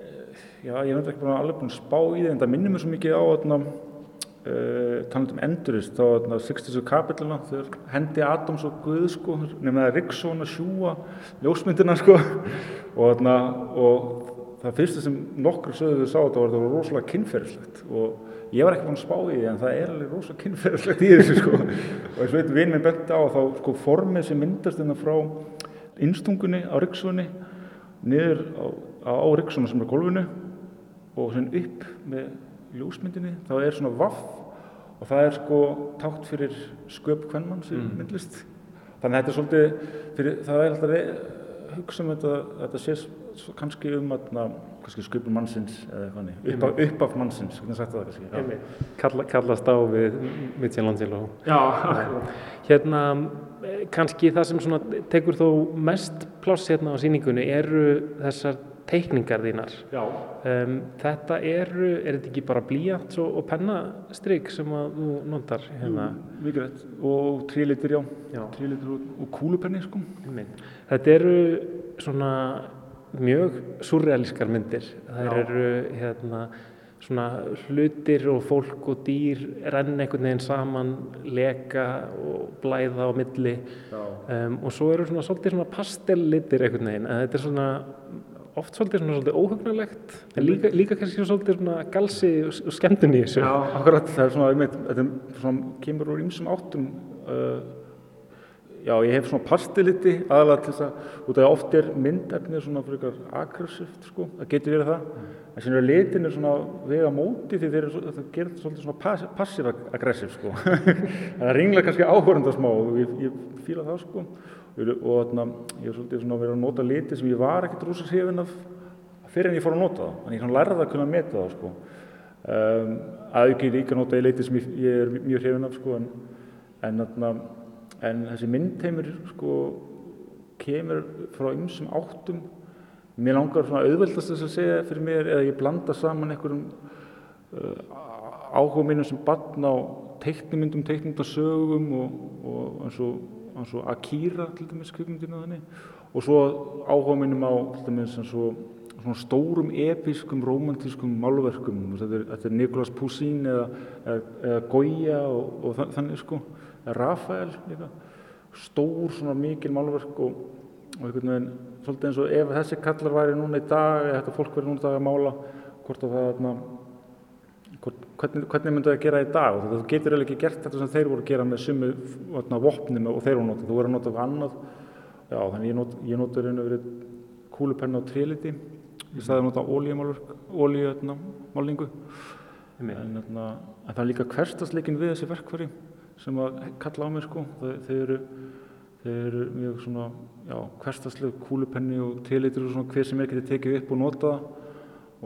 uh, já ég veit ekki bara alveg búin að spá í því en það minnir mér svo mikið á hérna uh, talað um endurist þá hérna 60. kapilluna þegar hendi Adams og Guð sko nema það Ryggsson að sjúa ljósmyndina sko. Og hérna og það fyrsta sem nokkur sögðu sá þetta var að það var rosalega kynferðislegt. Og ég var ekki búin að spá í því en það er alveg rosalega kynferðislegt í þessu sko. Og eins og eitt vinn minn benti á þá sko formið sem myndast hérna frá innstungunni á Ryggsvunni niður á, á, Ryggsvunni sem er gólfinu og sem upp með ljósmyndinni. Þá er svona vaff og það er sko tátt fyrir sköp kvennmanns í myndlist. Þannig að þetta er svolítið fyrir, það er alltaf að hugsa um þetta þetta sé s- kannski um sköpun mannsins eða eitthvað hannig, upp, af- upp af mannsins, hvernig sagt það kannski já. Kalla, kallast á við Michelangelo. Já, Hérna, kannski það sem svona tekur þó mest pláss hérna á sýningunni eru þessar teikningar þínar. Já. Um, þetta eru, er þetta ekki bara blíjant og, og pennastrygg sem að þú notar hérna? Mikið rétt og trílitur já, Já. trílitur og, og kúlupenni sko. Þetta eru svona mjög surrealískar myndir. Það eru hérna svona hlutir og fólk og dýr renn einhvern veginn saman, leka og blæða á milli um, og svo eru svona svolítið svona pastellitir einhvern veginn en þetta er svona oft svolítið svona svolítið óhugnalegt en líka, líka kannski svolítið svona galsi og, skemmtun í þessu. Já, akkurat, það er svona, einmitt, þetta er svona, kemur úr ýmsum áttum. Uh, já, ég hef svona pastiliti aðalega til þess að, út af oft er myndefnið svona fyrir eitthvað aggressíft, sko, það getur verið það. En sem eru litin er svona vega móti því þeir eru, það þetta svolítið svona pass, passiv-aggressív, sko. það ringla kannski áhörunda smá og ég, ég fíla það, sko. Og, þarna, ég er svolítið svona verið að nota liti sem ég var ekkert rosa hrifin af fyrir en ég fór að nota það. Þannig ég svona lærði að kunna meta það, sko. Um, að ekki líka nota í leiti sem ég, ég er mjög hrifin af sko, en, en, en þessi myndheimur sko, kemur frá ymsum áttum. Mér langar svona auðveldast þess að segja fyrir mér eða ég blanda saman einhverjum uh, áhuga mínum sem barn á teiknumyndum, teiknumyndasögum og, og eins og, eins og Akira til dæmis kvikmyndina þannig. Og svo áhuga mínum á til dæmis eins og svona stórum episkum, romantískum málverkum, þetta er, þetta er Nicolas Poussin eða, eða, Goya og, og þa- þannig sko, eða Rafael líka, stór svona mikil málverk og, og einhvern veginn, svolítið eins og ef þessi kallar væri núna í dag, eða þetta fólk væri núna í dag að mála, hvort að það, þarna, hvort, hvernig, hvernig myndu það að gera í dag? Þú getur eiginlega ekki gert þetta sem þeir voru að gera með sumu vatna, vopnum og þeir voru að nota, þú voru að nota eitthvað annað. Já, þannig ég, not, ég nota raun og verið kúlupenna og tréliti ég staði að nota ólíumálverk ólíumálningu en, þarna, en það er líka hverstasleikin við þessi verkfæri sem að kalla á mig sko. Þau, þau eru, þeir eru mjög svona, já, hverstasleg kúlupenni og tilitur og svona hver sem er getið tekið upp og nota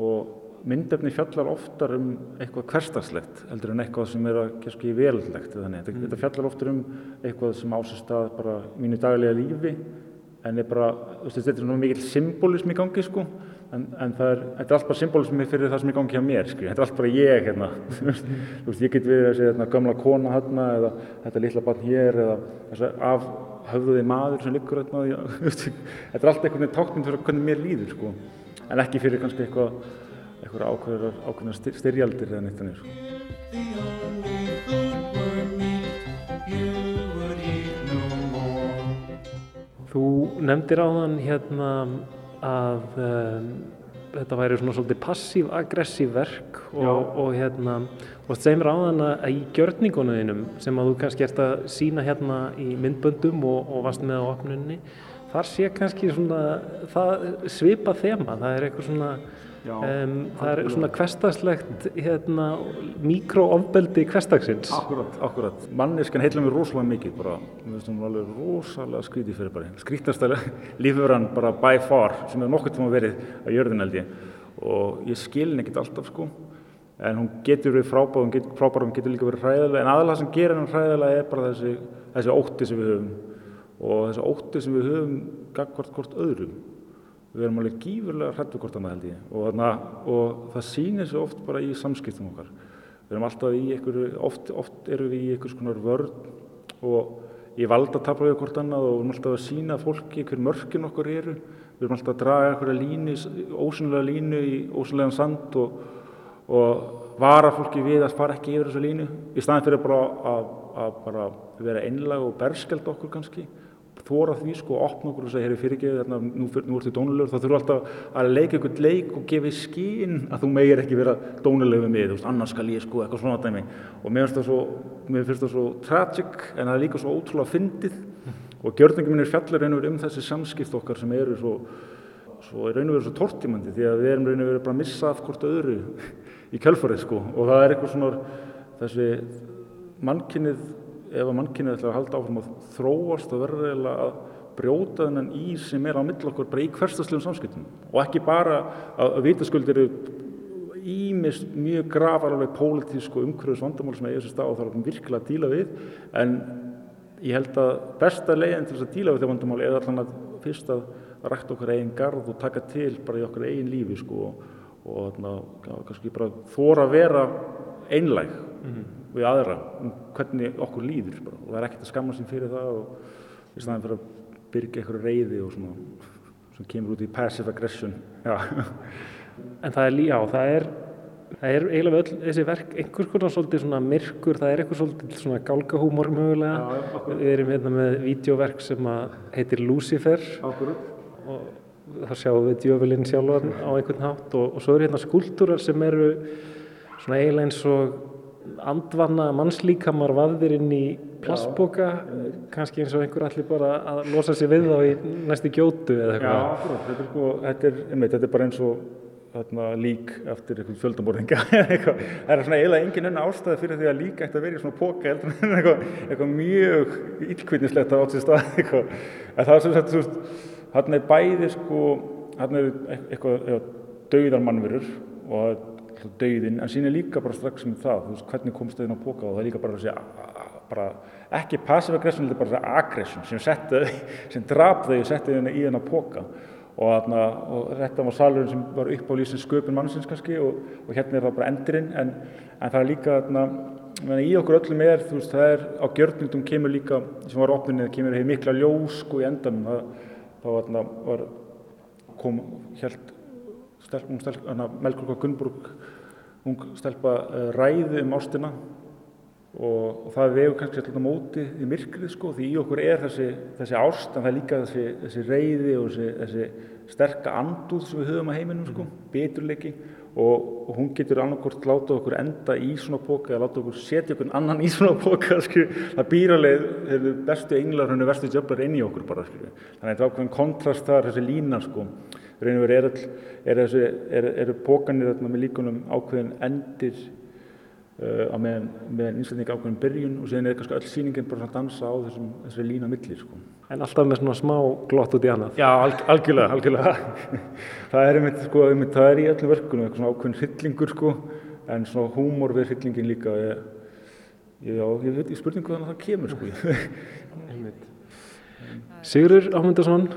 og myndefni fjallar oftar um eitthvað hverstarslegt heldur en eitthvað sem er að kannski velilegt þannig. Þetta, þetta fjallar oftar um eitthvað sem ásist að bara mínu daglega lífi en er bara, þetta er svona mikill symbolism í gangi sko en, en það er, þetta er allt bara symbolismi fyrir það sem er í gangi hjá mér skil. þetta er allt bara ég hérna þú veist, ég get við þessi hérna, gamla kona hérna eða þetta litla barn hér eða þessi af höfðuði maður sem liggur hérna þetta er allt einhvern veginn tákmynd fyrir hvernig mér líður sko en ekki fyrir kannski eitthvað eitthvað ákveðar, ákveðar styrjaldir eða neitt þannig sko. Þú nefndir á þann hérna að um, þetta væri svona svolítið passív-aggressív verk og, og hérna og þeimur á þann að í gjörningunum sem að þú kannski ert að sína hérna í myndböndum og, og varst með á opnunni þar sé kannski svona það svipa þema, það er eitthvað svona um, það er svona kvestaslegt hérna, mikroofbeldi kvestagsins Akkurat, akkurat. Manneskan heitla mér rosalega mikið bara, alveg rosalega skrítið fyrir bara. Skrítnastælega lífverðan bara by far sem hefur nokkur tíma verið á jörðin held ég. Og ég skilin ekkert alltaf sko. En hún getur verið frábár, hún getur, frábár, hún getur líka verið hræðilega en aðalega sem gerir hann hræðilega er bara þessi, þessi ótti sem við höfum. Og þessi ótti sem við höfum gagvart hvort öðrum við erum alveg gífurlega hrættu hvort annað held ég. Og, þarna, og það sýnir sig oft bara í samskiptum okkar. Við erum alltaf í einhverju, oft, oft erum við í einhvers konar vörn og ég valda að tapla við hvort annað og við erum alltaf að sína fólki hver mörkin okkur eru. Við erum alltaf að draga einhverja línu, ósynlega línu í ósynlegan sand og, og vara fólki við að fara ekki yfir þessu línu. Í staðin fyrir bara að, að bara vera einlag og berskeld okkur kannski þóra því sko að opna okkur og segja, hér er fyrirgeðið, þarna, nú, nú ertu dónulegur, þá þurfum alltaf að leika einhvern leik og gefa í skín að þú megir ekki vera dónulegur með mig, þú veist, annars skal ég sko eitthvað svona dæmi. Og mér finnst það svo, mér finnst það svo tragic en það er líka svo ótrúlega fyndið. Og gjörningum minn er fjallar einhver um þessi samskipt okkar sem eru svo, svo raun og veru svo tortimandi því að við erum raun og veru bara að missa af hvort öðru í kjölfarið sko. Og það er eitthvað svona þessi mannkynnið ef að mannkynið ætla að halda áfram að þróast og verður eiginlega að brjóta þennan í sem er á mill okkur bara í hverstaslegum samskiptum. Og ekki bara að, vitaskuldir eru ímist mjög grafar alveg pólitísk og umhverfis vandamál sem í þessu stað og er virkilega að díla við. En ég held að besta leiðin til þess að díla við þetta vandamál er allan að fyrst að rækta okkur eigin garð og taka til bara í okkur eigin lífi sko og, og þarna, kannski bara þóra vera einlæg mm -hmm við aðra um hvernig okkur líður bara. og það er ekkert að skamma sér fyrir það og í staðin fyrir að byrja eitthvað reyði og svona sem kemur út í passive aggression já. En það er líka á, það er það er eiginlega öll þessi verk einhvers konar svolítið svona myrkur, það er eitthvað svolítið svona gálgahúmor mögulega já, við erum hérna með vídeoverk sem heitir Lucifer Akkurat. og þar sjáum við djöfulinn sjálfan á einhvern hátt og, og svo eru hérna skúltúrar sem eru svona eiginlega eins og andvanna mannslíkamar vafðir inn í plastboka kannski eins og einhver allir bara að losa sér við þá í næstu gjótu eða eitthvað. Já, þetta er, sko, þetta, er, einmitt, þetta er bara eins og þarna, lík eftir einhvern fjöldamborðinga það er svona eiginlega engin önna ástæði fyrir því að lík ætti að vera í svona póka eitthvað, eitthvað mjög ílkvinnislegt að átt sér stað eitthvað. en það er þú veist hann er bæði sko, hann er eitthvað, eitthvað dauðar mannverur og dauðin, en sín er líka bara strax með það, veist, hvernig komst það inn á póka og það er líka bara segja, bara ekki passive aggression, þetta er bara aggression sem setti, sem draf þau og setti þau í þennan póka og, þarna, og þetta var salurinn sem var upp á lýsins sköpun mannsins kannski og, og hérna er það bara endurinn, en, en það er líka menna, í okkur öllum er, veist, það er á gjörningum kemur líka, sem var opninnið, kemur hefur mikla ljós sko í endanum, það, þá þarna var, kom, held Melkorka Gunnburg ung stelpa uh, ræði um ástina og, og það vegur kannski alltaf móti í myrkrið sko því í okkur er þessi, þessi ást en það er líka þessi, þessi reyði og þessi, þessi sterka andúð sem við höfum á heiminum sko, beturleiki og, og hún getur annarkort láta okkur enda í svona póka eða láta okkur setja okkur annan í svona póka sko. það býr alveg, þeir eru bestu englar hann er bestu djöflar inn í okkur bara sko. þannig að þetta er ákveðin kontrast þar, þessi lína sko raun og verið er, er, er, er pókanir með líkunum ákveðin endir uh, á meðan, meðan innsetning ákveðin byrjun og síðan er kannski öll sýningin bara að dansa á þessum, þessari lína milli sko. En alltaf með svona smá glott út í annað. Já, alg, algjörlega, algjörlega. það er einmitt, sko, einmitt, það er í öllum verkunum eitthvað svona ákveðin hryllingur sko, en svona húmor við hryllingin líka. Ég, já, ég veit í spurningu þannig að það kemur sko. Sigurður Ámundarsson,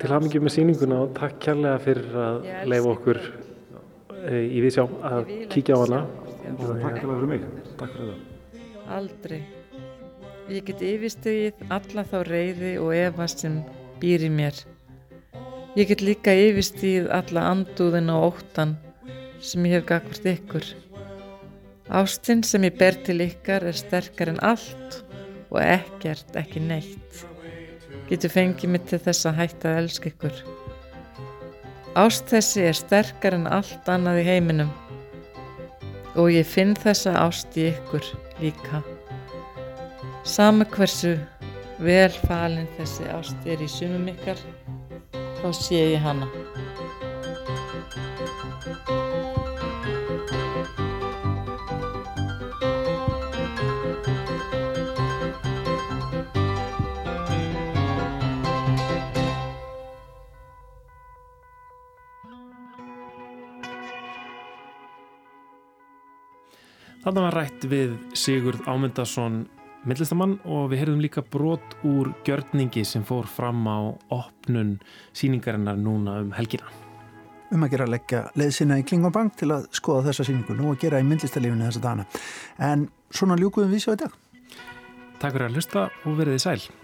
til hafingjum með síninguna og takk kærlega fyrir að leifa okkur e, í viðsjá að kíkja á hana. Takk fyrir mig. Takk fyrir það. Aldrei. Ég get yfirstegið alla þá reyði og efa sem býr í mér. Ég get líka yfirstegið alla andúðin og óttan sem ég hef gagvart ykkur. Ástinn sem ég ber til ykkar er sterkar en allt og ekkert ekki neitt. Getur fengið mig til þess að hætta að elska ykkur. Ást þessi er sterkar en allt annað í heiminum og ég finn þessa ást í ykkur líka. Sama hversu vel falin þessi ást er í sumum ykkar, þá sé ég hana. Þannig var rætt við Sigurd Ámundarsson myndlistamann og við heyrðum líka brot úr gjörningi sem fór fram á opnun síningarinnar núna um helgina. Um að gera að leggja leðsina í Klingobank til að skoða þessa síningu nú að gera í myndlistalífinu þessa dana. En svona ljúkuðum við sjá í dag. Takk fyrir að hlusta og verðið sæl.